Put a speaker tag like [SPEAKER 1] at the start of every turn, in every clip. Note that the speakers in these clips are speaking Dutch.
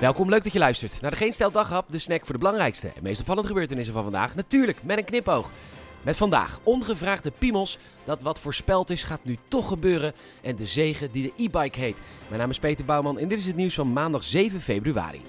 [SPEAKER 1] Welkom, leuk dat je luistert naar de Geen Stel Daghap, de snack voor de belangrijkste en meest opvallende gebeurtenissen van vandaag. Natuurlijk met een knipoog. Met vandaag ongevraagde piemels. Dat wat voorspeld is gaat nu toch gebeuren. En de zegen die de e-bike heet. Mijn naam is Peter Bouwman en dit is het nieuws van maandag 7 februari.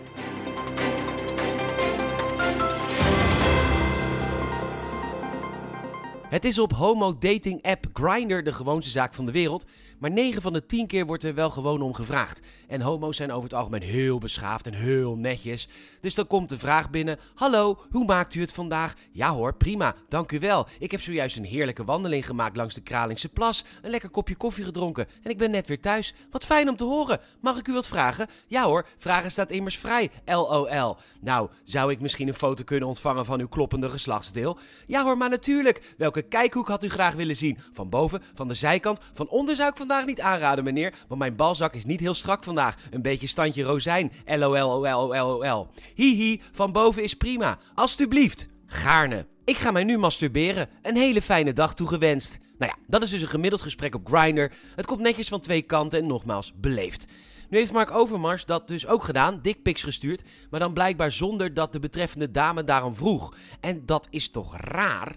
[SPEAKER 1] Het is op homo-dating app Grindr de gewoonste zaak van de wereld. Maar 9 van de 10 keer wordt er wel gewoon om gevraagd. En homo's zijn over het algemeen heel beschaafd en heel netjes. Dus dan komt de vraag binnen: Hallo, hoe maakt u het vandaag? Ja hoor, prima, dank u wel. Ik heb zojuist een heerlijke wandeling gemaakt langs de Kralingse Plas. Een lekker kopje koffie gedronken. En ik ben net weer thuis. Wat fijn om te horen. Mag ik u wat vragen? Ja hoor, vragen staat immers vrij. LOL. Nou, zou ik misschien een foto kunnen ontvangen van uw kloppende geslachtsdeel? Ja hoor, maar natuurlijk. Welke kijkhoek had u graag willen zien? Van boven, van de zijkant, van onder zou ik vandaag niet aanraden, meneer. Want mijn balzak is niet heel strak vandaag. Een beetje standje rozijn. LOL, Hihi, van boven is prima. Alsjeblieft. Gaarne. Ik ga mij nu masturberen. Een hele fijne dag toegewenst. Nou ja, dat is dus een gemiddeld gesprek op Grindr. Het komt netjes van twee kanten en nogmaals beleefd. Nu heeft Mark Overmars dat dus ook gedaan, dickpics gestuurd, maar dan blijkbaar zonder dat de betreffende dame daarom vroeg. En dat is toch raar?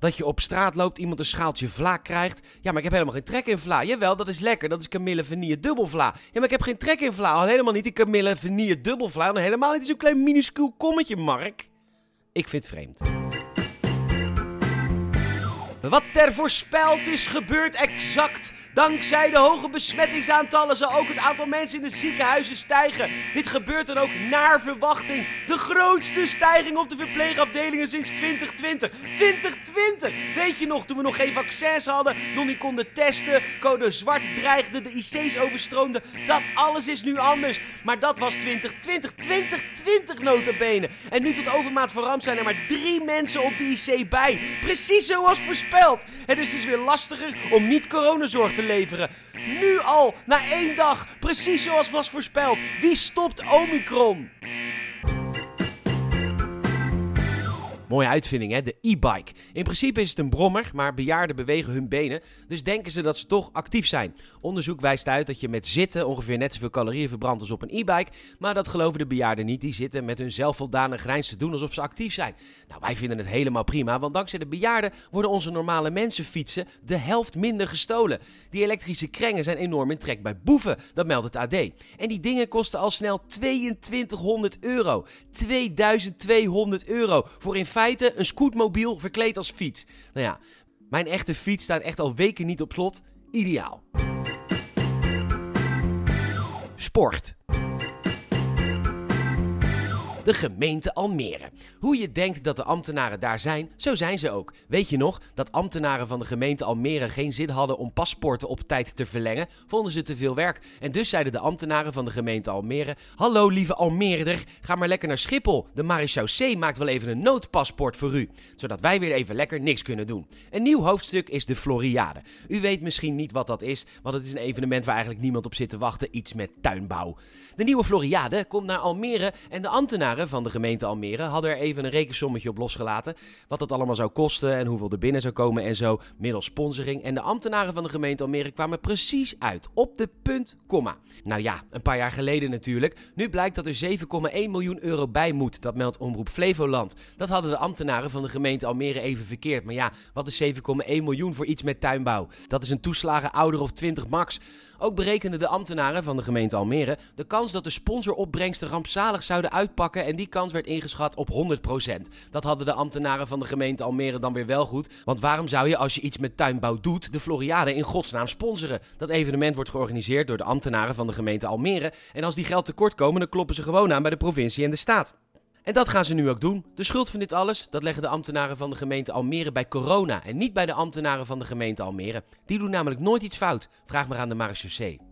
[SPEAKER 1] Dat je op straat loopt, iemand een schaaltje vla krijgt. Ja, maar ik heb helemaal geen trek in vla. Jawel, dat is lekker. Dat is Camille Vanille dubbelvla. Ja, maar ik heb geen trek in vla. Al helemaal niet die Camille Vanille dubbelvla. En helemaal niet zo'n klein minuscuul kommetje, Mark. Ik vind het vreemd. Wat ter voorspeld is gebeurt exact. Dankzij de hoge besmettingsaantallen zal ook het aantal mensen in de ziekenhuizen stijgen. Dit gebeurt dan ook naar verwachting. De grootste stijging op de verpleegafdelingen sinds 2020. 2020! Weet je nog, toen we nog geen vaccins hadden, nog niet konden testen, code zwart dreigde, de IC's overstroomden. Dat alles is nu anders. Maar dat was 2020, 2020 notabene. En nu tot overmaat van ramp zijn er maar drie mensen op de IC bij. Precies zoals voorspeld. Het is dus weer lastiger om niet coronazorg te leveren. Nu al, na één dag, precies zoals was voorspeld. Wie stopt Omicron? Mooie uitvinding, hè? De e-bike. In principe is het een brommer, maar bejaarden bewegen hun benen. Dus denken ze dat ze toch actief zijn. Onderzoek wijst uit dat je met zitten ongeveer net zoveel calorieën verbrandt als op een e-bike. Maar dat geloven de bejaarden niet. Die zitten met hun zelfvoldane grijns te doen alsof ze actief zijn. Nou, wij vinden het helemaal prima, want dankzij de bejaarden worden onze normale mensenfietsen de helft minder gestolen. Die elektrische krengen zijn enorm in trek bij boeven, dat meldt het AD. En die dingen kosten al snel 2200 euro. 2200 euro voor in feite een scootmobiel verkleed als fiets. Nou ja, mijn echte fiets staat echt al weken niet op slot. Ideaal. Sport de gemeente Almere. Hoe je denkt dat de ambtenaren daar zijn, zo zijn ze ook. Weet je nog dat ambtenaren van de gemeente Almere geen zin hadden om paspoorten op tijd te verlengen? Vonden ze te veel werk. En dus zeiden de ambtenaren van de gemeente Almere: Hallo lieve Almeerder, ga maar lekker naar Schiphol. De marechaussee maakt wel even een noodpaspoort voor u, zodat wij weer even lekker niks kunnen doen. Een nieuw hoofdstuk is de Floriade. U weet misschien niet wat dat is, want het is een evenement waar eigenlijk niemand op zit te wachten, iets met tuinbouw. De nieuwe Floriade komt naar Almere en de ambtenaren van de gemeente Almere hadden er even een rekensommetje op losgelaten. Wat dat allemaal zou kosten en hoeveel er binnen zou komen en zo, middels sponsoring. En de ambtenaren van de gemeente Almere kwamen precies uit, op de punt, komma. Nou ja, een paar jaar geleden natuurlijk. Nu blijkt dat er 7,1 miljoen euro bij moet, dat meldt Omroep Flevoland. Dat hadden de ambtenaren van de gemeente Almere even verkeerd. Maar ja, wat is 7,1 miljoen voor iets met tuinbouw? Dat is een toeslagen ouder of 20 max. Ook berekenden de ambtenaren van de gemeente Almere de kans dat de sponsoropbrengsten rampzalig zouden uitpakken en die kans werd ingeschat op 100%. Dat hadden de ambtenaren van de gemeente Almere dan weer wel goed, want waarom zou je als je iets met tuinbouw doet de Floriade in godsnaam sponsoren? Dat evenement wordt georganiseerd door de ambtenaren van de gemeente Almere en als die geld tekort komen dan kloppen ze gewoon aan bij de provincie en de staat. En dat gaan ze nu ook doen. De schuld van dit alles, dat leggen de ambtenaren van de gemeente Almere bij corona en niet bij de ambtenaren van de gemeente Almere. Die doen namelijk nooit iets fout. Vraag maar aan de marechaussee.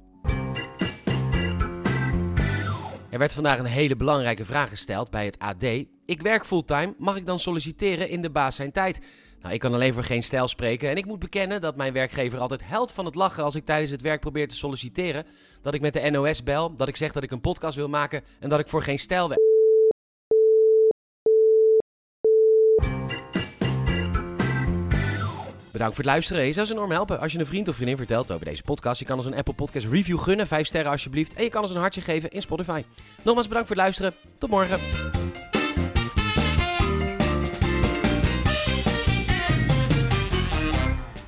[SPEAKER 1] Er werd vandaag een hele belangrijke vraag gesteld bij het AD. Ik werk fulltime, mag ik dan solliciteren in de baas zijn tijd? Nou, ik kan alleen voor geen stijl spreken en ik moet bekennen dat mijn werkgever altijd helpt van het lachen als ik tijdens het werk probeer te solliciteren. Dat ik met de NOS bel, dat ik zeg dat ik een podcast wil maken en dat ik voor geen stijl werk. Bedankt voor het luisteren. Je zou enorm helpen als je een vriend of vriendin vertelt over deze podcast. Je kan ons een Apple Podcast review gunnen, 5 sterren alsjeblieft. En je kan ons een hartje geven in Spotify. Nogmaals bedankt voor het luisteren. Tot morgen.